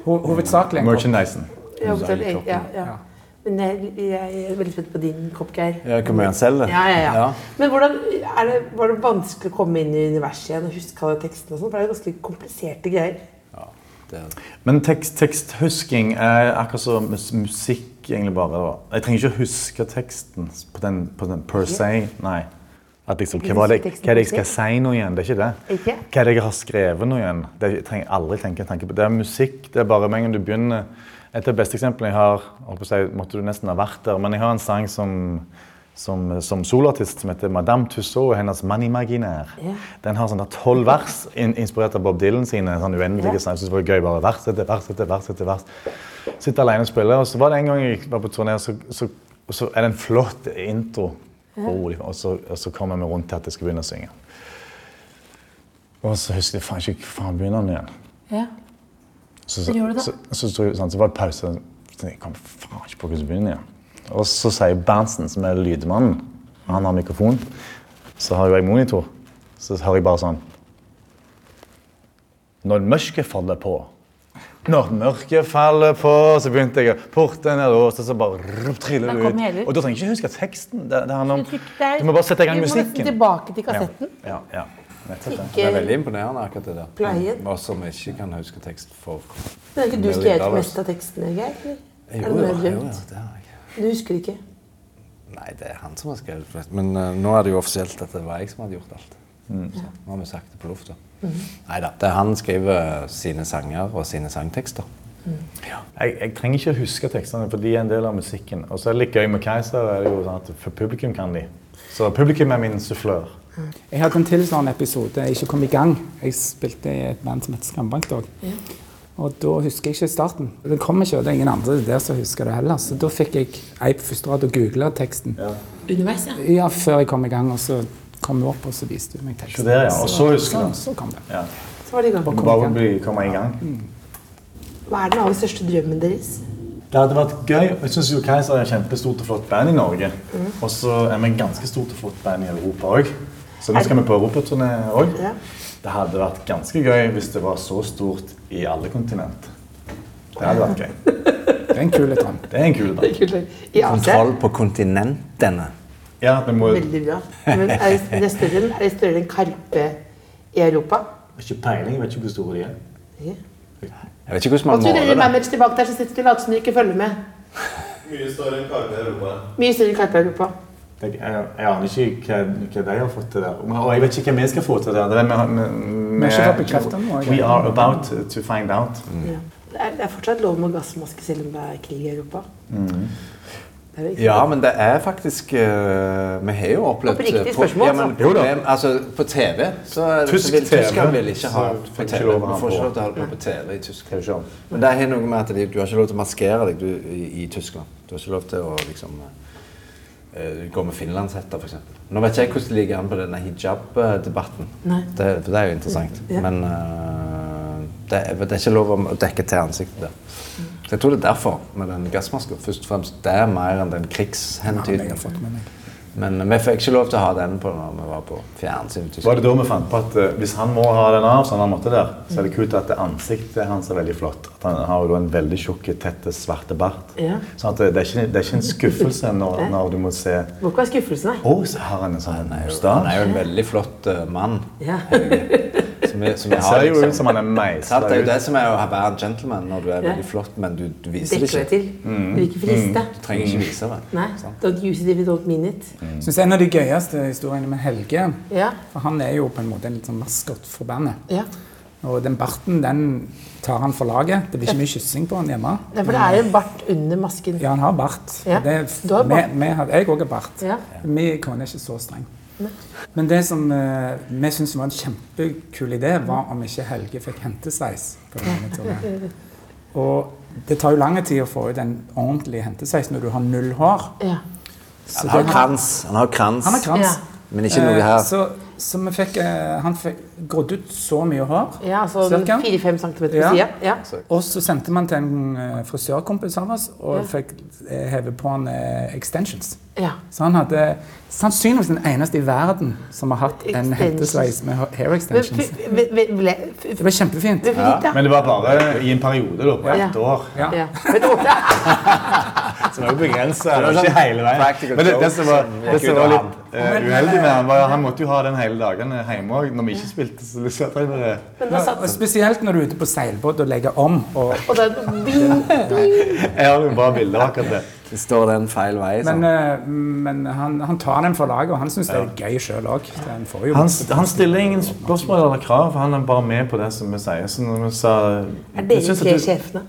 ho hovedsakelig merchandisen. Ja, Så ja, ja. Men jeg, jeg er veldig spent på din kopp, Geir. Jeg kommer igjen selv, det. Ja, ja, ja. Men hvordan, er det, var det vanskelig å komme inn i universet igjen og huske alle tekstene? og? For det er jo ganske kompliserte greier. Det er- Men tekst, teksthusking er akkurat som mus- musikk egentlig bare. da. Jeg trenger ikke å huske teksten på den, på den per se. Nei. Liksom, hva, var det, hva er det jeg skal si nå igjen? Det er ikke det. Ikke? Hva er det jeg har skrevet nå igjen? Det jeg trenger aldri tenke, tenke på. Det er musikk. Det er bare med en gang du begynner Et av de beste eksemplene jeg har holdt på å si, måtte du nesten ha vært der, men jeg har en sang som som, som solartist som heter Madame Tussauds og hennes 'Manimaginær'. Yeah. Den har sånn tolv vers in, inspirert av Bob Dylan sine sånn uendelige yeah. sanger. Synes det var gøy bare vers etter vers etter vers. etter vers. Sitte alene og spille. Og så var det en gang jeg var på turné, så, så, så er det en flott intro. Yeah. og, så, og så kommer vi rundt til at jeg skal begynne å synge. Og så husker jeg faen ikke hvor faen begynner den igjen. Ja. Så, så, Hva du det? så, så, så, sånn, så var det pause. Jeg kom faen ikke på hvordan begynner igjen. Og så sier Berntsen, som er lydmannen, han har mikrofon, så har jo jeg monitor. Så hører jeg bare sånn Når mørket faller på når mørket faller på, så begynte jeg å Porten er låst, og så bare rup, triller det ut. Og da trenger jeg ikke huske teksten. Det, det handler om, Du må bare sette i gang Du må nesten tilbake til kassetten. Ja, ja, ja. Nettopp det. Det er veldig imponerende, akkurat det der. Pleien. Hva som ikke kan huske tekst for Men er ikke du skrevet mest av tekstene, Geir? Jo, jo, jo, det har jeg. Du husker ikke? Nei, det er han som har skrevet flest. Men uh, nå er det jo offisielt at det var jeg som hadde gjort alt. Mm. Så nå har vi sagt det på lufta. Nei da. Det er han skriver sine sanger og sine sangtekster. Jeg, jeg trenger ikke å huske tekstene, for de er en del av musikken. Og så er det litt gøy med Keiser, er det jo sånn at for publikum kan de. Så publikum er min sufflør. Jeg hadde en tilsvarende episode. Jeg ikke kom i gang. Jeg spilte i et band som heter Skambank. Og, og da husker jeg ikke starten. Det kom ikke, og det er ingen andre der som husker det heller. Så da fikk jeg ei på første rad og googla teksten. Univers, ja. Ja, før jeg kom i gang, og så kom du opp, og så viste du meg teksten. Så det, ja. Og så husker du. så kom det. Ja. Så var det i gang. Bare, bare bli, komme i gang. Hva er den aller største drømmen deres? Det hadde vært gøy. Jeg syns Keiser er et kjempestort og flott band i Norge. Og så er vi et ganske stort og flott band i Europa òg. Så nå skal vi på europaturné òg. Ja. Det hadde vært ganske gøy hvis det var så stort i alle kontinent. Det hadde vært gøy. Det er en kul drøm. Det er en kul Asia? Kontroll på kontinentene. Ja, vi må Veldig bra. Men er det, større, er det større enn Karpe i Europa? Ikke peiling, jeg vet ikke hvor store de er. Ja. Jeg vet ikke hvordan man det. Hva tror dere managere tilbake der som sitter og later som dere ikke følger med. Mye større enn Karpe i Europa. Mye større enn Karpe i Europa. Jeg, jeg, jeg aner ikke hva, hva de har fått til der. Og jeg vet ikke hva vi skal få til der. Det er med, vi, vi, Vi har ikke fått bekreftet noe. We are about to find out. Ja. Det, er, det er fortsatt lov med gassmaske selv om det er krig i Europa. Ikke Ja, men det er faktisk uh, Vi har jo opplevd På riktig spørsmål, ja, men altså. problem, altså, På TV så er det, Tysk så vil TV, Tyskland vil ikke ha på TV. Du får på. ikke lov til å ha det på på TV i Tyskland. Men det har noe med at de, du har ikke lov til å maskere deg du, i, i Tyskland. Du har ikke lov til å liksom gå med finlandshette, f.eks. Nå vet ikke jeg hvordan det ligger an på denne hijab-debatten. Det, for det er jo interessant. Ja. Men uh, det, er, det er ikke lov å dekke til ansiktet der. Så jeg tror det er derfor med den gassmaska. Først og fremst det er mer enn den Ja, Men vi fikk ikke lov til å ha den på når vi var på fjernsyn. Var det da vi fant på at uh, hvis han må ha den av, sånn han måtte der, så er det kult at det ansiktet hans er veldig flott. At han har jo en veldig tjukk, tett, svarte bart. Ja. Sånn at det, det, er ikke, det er ikke en skuffelse når, når du må se må ikke være skuffelsen, nei. Å, så har han en sånn Han er jo en veldig flott uh, mann. Ja. Som vi, som vi Det har, ser jo liksom. ut som han er meisla ut. Det er jo det som er å være en gentleman når du er Ja. veldig flott, men du, du viser det Dekker deg ikke. til. Du vil ikke friste. Du trenger ikke vise det. Nei. Don't use it if you don't mean it. Synes En av de gøyeste historiene med Helge Ja. For Han er jo på en måte en litt sånn maskot for bandet. ja. Og den barten den tar han for laget. Det blir ikke mye kyssing på han hjemme. Ja, for det er en bart under masken. Ja, han har bart. Ja, Det, du har bart. vi- vi har- jeg òg har bart. Ja. Min kone er ikke så streng. Men det som uh, vi syntes var en kjempekul idé, var om ikke Helge fikk hentesveis. på denne turen. Og det tar jo lang tid å få ut en ordentlig hentesveis når du har null hår. Ja. Så Han har krans. Han har krans, Han har krans. Ja. men ikke noe her. Så, så vi fikk, eh, han fikk grådd ut så mye hår. Ja, altså Cirka. 4-5 cm på Ja. sida. Ja. Og så sendte man til en eh, frisørkompis av oss og Ja. fikk eh, heve på han eh, extensions. ja. Så han hadde sannsynligvis den eneste i verden som har hatt en hettesveis med hair Men, extensions. f- v- v- ble- f- Det ble kjempefint. Men det var bare i en periode, da, på Ja. ett år. Ja. Så det var jo begrensa. det var Ikke sånn hele veien. Men det, det som var, det som var litt uh, uheldig med han, var at han måtte jo ha den hele dagen hjemme òg når vi ikke spilte. Så det satt jeg bare men Ja, og spesielt når du er ute på seilbåt og legger om. Og, Og det, Jeg har noen bra bilder av akkurat det. Det står den feil vei. men Sånn. eh, men han, han tar den for laget, og han syns det er gøy sjøl òg. Han, han stiller ingen spørsmål eller krav, for han er bare med på det som vi sier. Så når vi sa Er jeg dere at tre du- sjefene?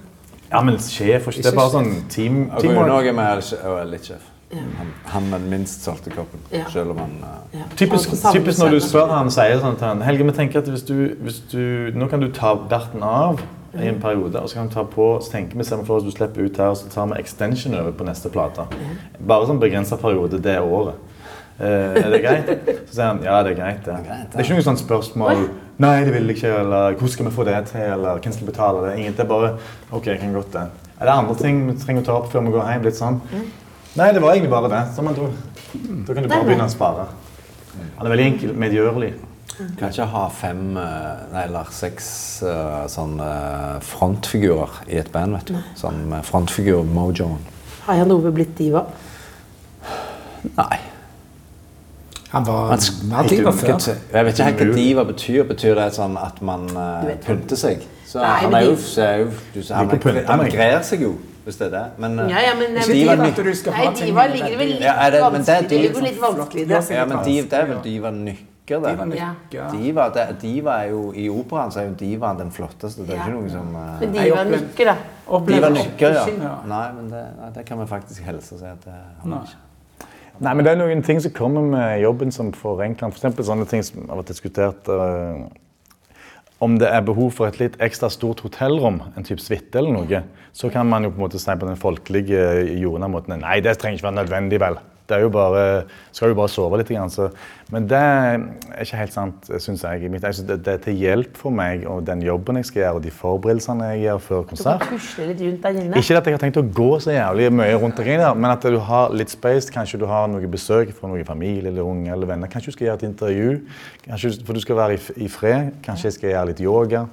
Ja, men sjef og ikke Det er bare sånn team, Og teamwork. Rune er litt sjef. Han, han med den minst salte kroppen. Ja. Selv om han eh, Ja. Typisk, typisk når du spør han, sier sånn til han Helge, vi tenker at hvis du, hvis du Nå kan du ta berten av i en periode, og så kan du ta på Så tenker vi for oss du slipper ut her, og så tar vi extension over på neste plate. Bare sånn begrensa periode det året. Eh, er det greit? Så sier han ja, det er greit. Det, det er ikke noe sånt spørsmål Nei, det vil jeg ikke. Eller hvordan skal vi få det til? Eller hvem skal betale det? Ingenting. det er bare OK, jeg kan godt det. Er det andre ting vi trenger å ta opp før vi går hjem? Litt sånn. Nei, det var egentlig bare det. Som man tror, da kan du bare begynne å spare. Han er veldig enkel, medgjørlig. kan ikke ha fem eh, nei, eller seks eh, sånne frontfigurer i et band. vet du. Sånn frontfigur-mojoen. Har Jan Ove blitt diva? Nei. Han var Man mer diva før. Jeg vet ikke helt hva diva betyr. Betyr det sånn at man eh, pynter seg? Så Nei, han er jo, så er jo du, sa- han, Liker han grer seg jo, hvis det er det. Men, eh, Ja, ja, men at du skal Nei, diva ligger vel litt Ja, er det- men det ligger litt vanskelig i det. Ja, men det er vel diva nykker, det. Diva nykker. Diva, det, diva er jo, I operaen så er jo divaen den flotteste. Det er Ja. ikke noe som uh, Men diva nykker, da. Diva nykker, ja. Nei, men det, nei, det kan vi faktisk helse si at det har vi ikke. Nei, men det er noen ting som kommer med jobben som forenkler den. For eksempel sånne ting som har vært diskutert eh, Om det er behov for et litt ekstra stort hotellrom, en type suite eller noe, så kan man jo på en måte si på den folkelige jordnære måten Nei, det trenger ikke være nødvendig, vel. Det er jo bare, skal jo bare sove litt. Så. Men det er ikke helt sant, syns jeg. Det, det er til hjelp for meg og den jobben jeg skal gjøre, og de forberedelsene jeg gjør før Du kan konsert. litt rundt der inne. Ikke at jeg har tenkt å gå så jævlig mye rundt der der, men at du har litt space. Kanskje du har noe besøk fra noen familie eller unge eller venner. Kanskje du skal gjøre et intervju, kanskje for du skal være i, i fred. Kanskje jeg skal gjøre litt yoga.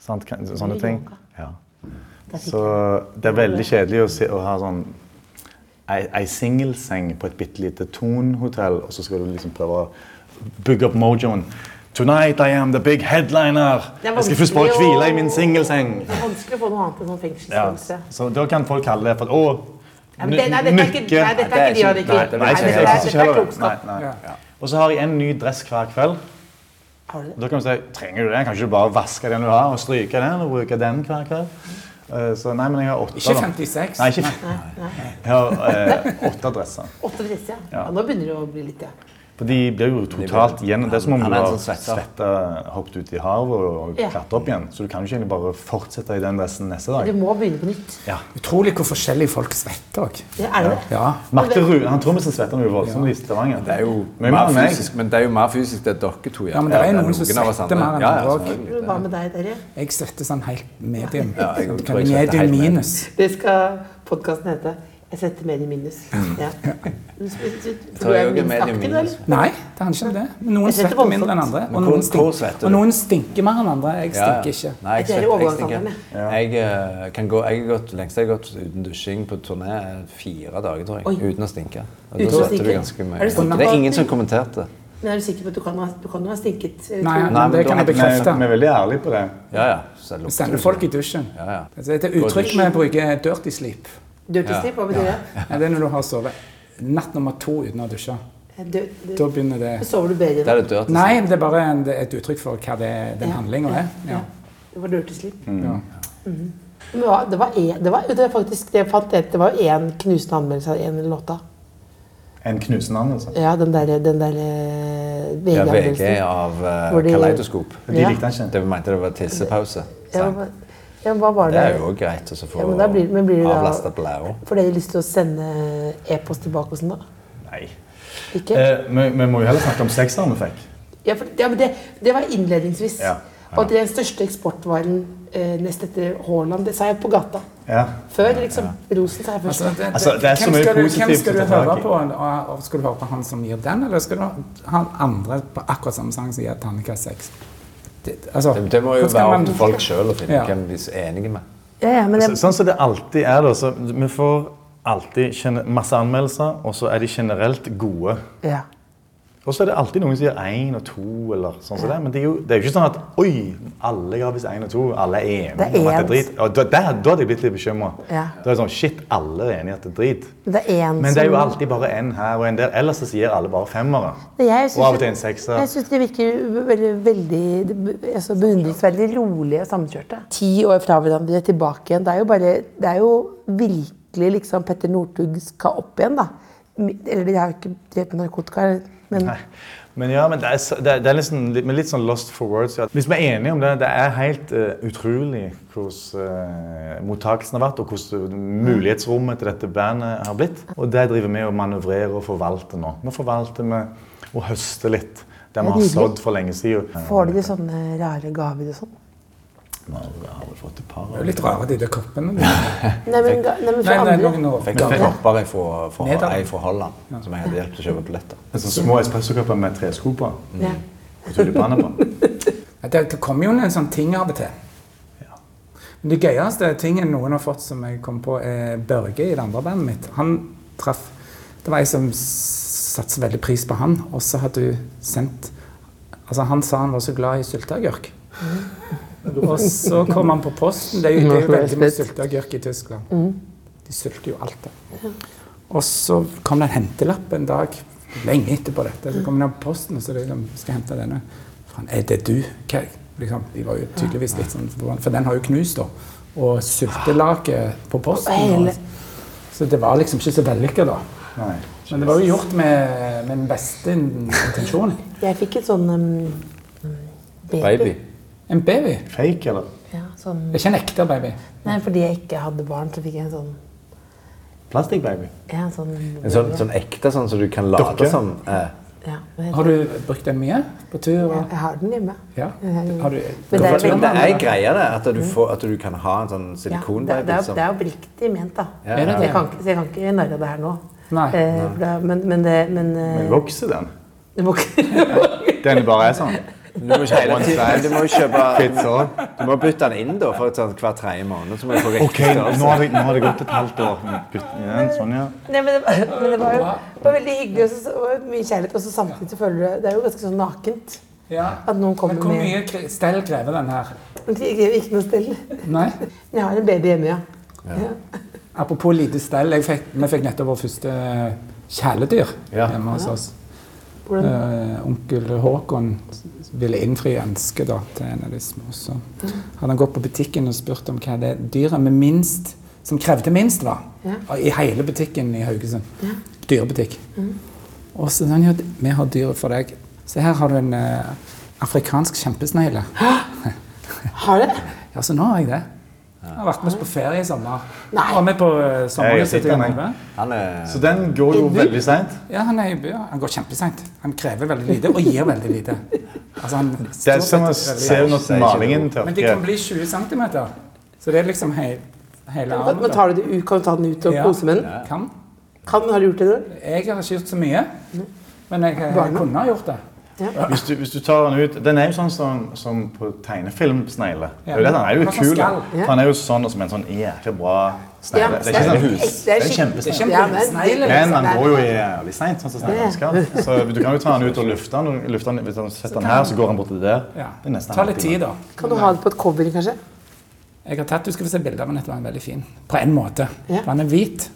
Sant? Sånne ting. Ja. Så det er veldig kjedelig å, se, å ha sånn ei, singelseng på et bitte lite Thon-hotell, og så skal du liksom prøve å bygge opp mojoen. Tonight I am the big headliner. Er Jeg skal først bare hvile i min singelseng. Det er vanskelig å få noe annet enn sånn Ja, så da kan folk kalle det for å, Ja, det- nei, dette er ikke- nykke. nei, dette er ikke nei, Nei, jeg dette er- klokskap. Og så har jeg en ny dress hver kveld. Har du det? Da kan du si trenger du det? Kan ikke du bare vaske den du har, og stryke den og bruke den hver kveld? Eh, Så nei, men jeg har åtte. Ikke da. 56. Nei, ikke Jeg har eh, åtte adresser. Åtte dresser, ja. Ja. ja. Nå begynner det å bli litt, ja. For de blir jo totalt igjen. Det er som om du er har sånn svetta, hoppet ut i havet og Ja. klatret opp igjen. Så du kan jo ikke egentlig bare fortsette i den dressen neste dag. Du må begynne på nytt. Ja. Utrolig hvor forskjellige folk svetter òg. Ja, er? Ja. Marte Ruud, han trommisen svetter noe voldsomt i Stavanger. Det er jo mer mer fysisk, men det er jo mer fysisk det dere to gjør. Ja, men det er noen som svetter mer enn Ja, ja, andre også. Hva med deg, Terje? Jeg svetter sånn helt medium. Ja, jeg tror jeg svetter medium helt medium. minus. Det skal podkasten hete. Jeg setter medium minus. Ja. Du, du, du, Så du er jeg er minst aktiv, eller? Nei, det handler ikke om det. Men Noen svetter mindre enn andre. Og noen, hvor- hvor stink, og noen stinker mer enn andre. Jeg stinker ikke. Nei, jeg, er stinker. Jeg eh, kan gå, jeg har gått, lengst jeg har gått uten dusjing på turné er fire dager, tror jeg. Uten å stinke. Og da svetter du ganske mye. Er det er ingen som kommenterte. Men er du sikker på at du kan ha, du kan ha stinket? eh, Nei, Nei, men det kan jeg bekrefte. vi er veldig ærlige på det. Ja, ja. Sender folk i sånn. dusjen. Ja, ja. Altså, det er et uttrykk vi bruker 'dirty sleep'. Dirty sleep, hva betyr det? Det er når du har sovet natt nummer to uten å dusje. Dø- Da begynner det Sover du bedre Det er det Nei, det er bare en, det er et uttrykk for hva det, den Ja, handlinga er. Ja. Det var dirty sleep. Ja. Men det var, det var, en, det var, det var faktisk, det jeg fant det, det var én knusende anmeldelse av en låta. En knusende anmeldelse. Ja, den der, den der eh, Ja, VG av uh, Kaleidoskop. de-. De likte den ikke. De mente det var tissepause. Ja, men- ja, hva var Det det? er jo greit å få Ja, men blir, men blir avlasta blæra. Får dere lyst til å sende e-post tilbake og sånn, da? Nei. Ikke? Eh, vi, vi må jo heller snakke om sekseren vi fikk. Ja, for, ja, men det, det var innledningsvis. Ja, Og det er den største eksportvaren eh, nest etter Haaland. Det sa jeg på gata. Ja. Før, liksom. Rosen sa jeg først. Altså, det, Altså, det er så hvem mye positivt Hvem skal du høre på? Og, og skal du høre på han som gir den, eller skal du ha han andre på akkurat samme sang som gir Tannika seks? Det, altså, Det, det må jo være opp til folk sjøl å finne Ja. hvem de er enige med. Ja, ja, men Så, sånn som det alltid er, da. Så vi får alltid masse anmeldelser, og så er de generelt gode. ja. Og så er det alltid noen som sier én og to, eller sånn som det. Men det er jo det er jo ikke sånn at oi, alle ga visst én og to. Alle er enige Det er om at det er drit. Og da, da, da hadde jeg blitt litt bekymra. Ja. Da er det sånn shit, alle er enige at det er drit. Men det er en Men det er jo alltid bare en her og en der. Ellers så sier alle bare femmere. Og av og til en sekser. Jeg syns det virker veldig, veldig altså beundringsverdig rolige og samkjørte. Ti år fra hverandre tilbake igjen. Det er jo bare Det er jo virkelig liksom Petter Northug skal opp igjen, da. Eller de har jo ikke drept narkotika, men. Men ja, men det er, det er, liksom, litt, sånn lost for words. Ja. Hvis vi er enige om det, det er helt uh, utrolig hvordan uh, mottakelsen har vært, og hvordan mulighetsrommet til dette bandet har blitt. Og det driver vi og manøvrerer og forvalter nå. Nå forvalter vi og høster litt. Det vi har sådd for lenge siden. får de sånne rare gaver og sånn? Nå har vi fått et par. Det er jo litt rare, de der koppene. Nei, men, nei, men fra Nei, noen år. Fikk noen kopper fra, fra, Nederland. ei fra Holland som jeg hadde hjulpet til å kjøpe billetter. Altså, små espressokopper med tresko på. ja. Og tulipaner på. Ja, Det, det kommer jo en sånn ting av og til. Men det gøyeste tingen noen har fått som jeg kom på, er Børge i det andre bandet mitt. Han traff Det var ei som satte så veldig pris på han, og så hadde hun sendt Altså, han sa han var så glad i sylteagurk. Og så kom han på posten. Det er jo, det er jo veldig mye sylteagurk i Tyskland. De sylter jo alt. det. Og så kom det en hentelapp en dag lenge etterpå dette. Så kom han på posten, og så liksom, skal hente denne. Faen, er det du? Hva? Liksom, de var jo tydeligvis litt sånn For den har jo knust, da. Og syltelaget på posten. Og, så det var liksom ikke så vellykka, da. Nei. Men det var jo gjort med, med den beste intensjonen. Jeg fikk et sånn um, baby. Baby. En baby. Fake, eller? Ja, sånn. Det er ikke en ekte baby. Nei, fordi jeg ikke hadde barn, så fikk jeg en sånn Plastikkbaby. ja, sånn, En sånn, sånn ekte, sånn som du kan lade Dokke? som eh, ja, heter Har du brukt den mye på tur? Ja, jeg har den hjemme. ja. Har du, Men det er Men veldig det er greia det, at du, får, at du kan ha en sånn Ja, silikonbaby det, som det er oppriktig ment, da. Ja, det? jeg kan, ikke- så jeg kan ikke narre det her nå. Nei. Eh, men, men det Men, eh, Men vokser den? det vokser. Den bare er sånn? Du må hele tiden Du må kjøpe. Du må bytte den inn da, for et sånt hver tredje måned. Så må du få riktig Ok, nå har, det, nå har det gått et halvt år. Igjen, sånn, ja. Nei, men det, var- men det var jo det var veldig hyggelig og mye kjærlighet, og så samtidig så føler du Det er jo ganske sånn nakent Ja. at noen kommer med Men hvor mye stell krever den her? Den krever ikke noe stell. Nei. Jeg har en baby hjemme, ja. ja. Apropos lite stell. Jeg fikk, vi fikk nettopp vår første kjæledyr Ja. hjemme hos oss. Hvordan, Eh, onkel Håkon ville innfri ønsket da, til en av de små. Så hadde han gått på butikken og spurt om hva det dyret med minst, som krevde minst var. Ja. I hele butikken i Haugesund. Dyrebutikk. Og så sa han jo vi har dyret for deg. Se her har du en eh, afrikansk kjempesnegle. har du det? Ja, så nå har jeg det. Jeg har vært med oss på ferie i sommer. Nei. Var med på eh, sommerhuset til Jan. Ove. Er Så den går jo veldig seint. Ja, han er i byen. Han går kjempeseint. Han krever veldig lite og gir veldig lite. Altså, han Det er som å se når malingen noe. Men de kan bli 20 cm. Så det er liksom hei, hele Men armen. Men tar du det ut, kan du ta den ut og Ja. kose med den? Kan. Kan, har du gjort det? Jeg har ikke gjort så mye. Men jeg, jeg kunne ha gjort det. Hvis du, hvis du tar den ut Den er jo sånn som, som på tegnefilmsnegle. Ja. Ja. Den er jo kul. Ja. Han er jo sånn som en sånn jæklig bra snegle. Det er ikke sånn hus. Det er er kjempesnegle. Men- den går jo jævlig seint, sånn som sneglen skal. Så du kan jo ta den ut og lufte den. Lufte den hvis du setter den her, så går den bort til der. Det er Ta litt tid, da. Kan du ha den på et cover, kanskje? Jeg har tatt, Du skal få se bilde av den. Den er veldig fin. På en måte. Ja. Den er hvit.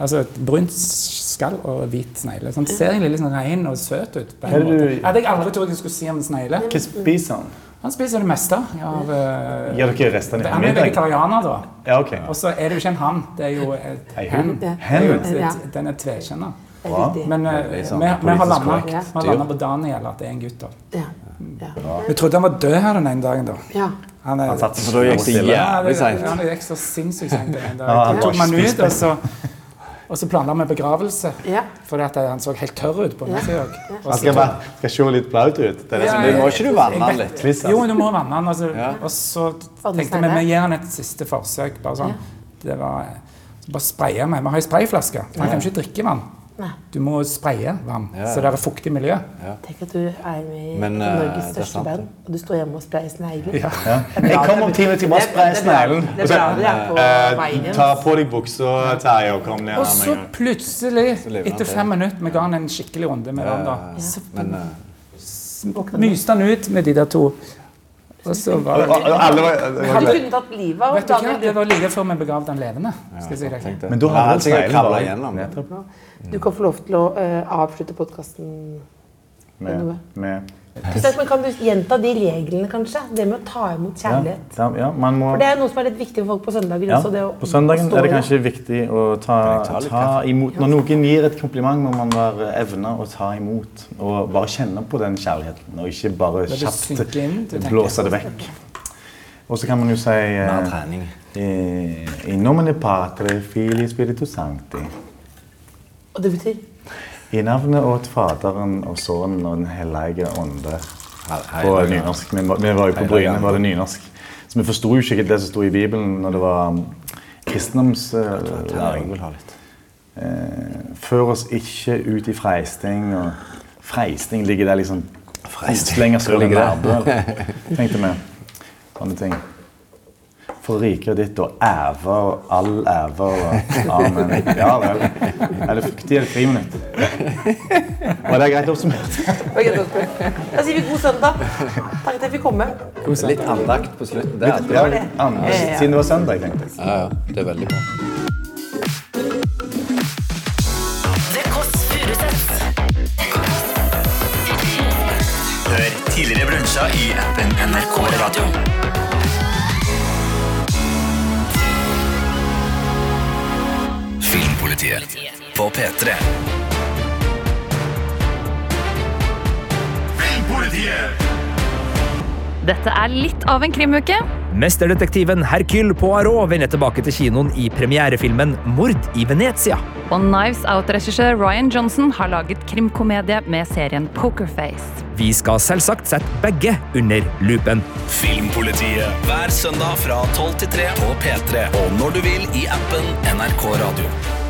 Altså et brunt skall og hvit snegle. Sånn, ser egentlig litt sånn ren og søt ut. på en måte. Jeg Hadde jeg aldri trodd jeg skulle si om en snegle. Hva spiser han? Han spiser det meste av Uh, Gjør dere restene i Han er vegetarianer, da. Ja, ok. Og så er det jo ikke en hann, det er jo et hen. hund? Det er jo et- Den er tvekjønna. Men uh, vi, vi har landa på Daniel, at det er en gutt. da. Ja. Ja. Vi trodde han var død her den ene dagen. da. ja. Han, er, Han satt Så da gikk det. Ja, jævlig seint. han gikk så sinnssykt seint. Da Ja, han tok meg man ut, og så, og så planla vi begravelse. Ja. Fordi han så helt tørr ut på den sida. Han skal, bare, skal se litt blaut ut. Det er Men er må ikke du vanne den litt? Jo, altså. du må vanne den. Altså, Ja. Og så tenkte vi vi gir han et siste forsøk. Bare sånn. Det var Bare spraye med. Vi har ei sprayflaske. Han kan ikke drikke vann. Nei. Du må spraye vann, Ja. så det er fuktig miljø. Tenk at du er med i Men, eh, Norges største band, og du står hjemme og sprayer snegler. Ja. Jeg kommer om ti minutter, bare spreie sneglen. Det bra dere på Eh, igjen. Ta på deg buksa, Terje, og kom ned Og så plutselig, etter fem minutter Vi ga han en skikkelig runde med vann. da. Så eh, myste han ut med de der to. Og så var det Alle var, kunne tatt livet av? Daniel. Det var like før vi begravde han levende. skal jeg si deg. det. Men da Han hadde hadde sikkert kravla igjennom. Du, kan få lov til å eh, avslutte podkasten med, med Men kan du gjenta de reglene, kanskje? Det med å ta imot kjærlighet. ja, ja, man må For det er noe som er litt viktig for folk på søndager ja, også. Det å, På søndagen er det i kanskje viktig å ta, ta ta imot Når noen gir et kompliment, må man være evne å ta imot. Og bare kjenne på den kjærligheten, og ikke bare kjapt inn, blåse det vekk. Og så kan man jo si eh, eh, In nomine patre, fili spiritu sancti. Og det betyr I navnet åt Faderen og Sønnen og Den hellige ånde. På nynorsk. Vi var, vi var jo på Bryne, var det nynorsk. Så vi forsto jo ikke det som sto i Bibelen når det var kristendoms... Jeg kristendomslæring. ha. Eh, før oss ikke ut i freisting. Og freisting ligger der liksom Freisting. lenger sør enn ligger det? Nærbø. Tenkte vi. Sånne ting. For riket ditt og æve og all æve og amen. Ja vel. Er det ti eller friminutt? Var det greit oppsummert? Da sier vi god søndag. Takk at jeg fikk komme. Litt andakt på slutten. Det er Ja, bra. Anders, siden det var søndag, tenkte jeg. Ja, ja. Det er veldig bra. Hør tidligere brunsja i appen NRK Radio. Filmpolitiet på P3. Filmpolitiet! Dette er litt av en krimuke. Mesterdetektiven Hercule Poirot vender tilbake til kinoen i premierefilmen Mord i Venezia. Og Knives Out-regissør Ryan Johnson har laget krimkomedie med serien Pokerface. Vi skal selvsagt sette begge under lupen. Filmpolitiet hver søndag fra 12 til 3 på P3 og når du vil i appen NRK Radio.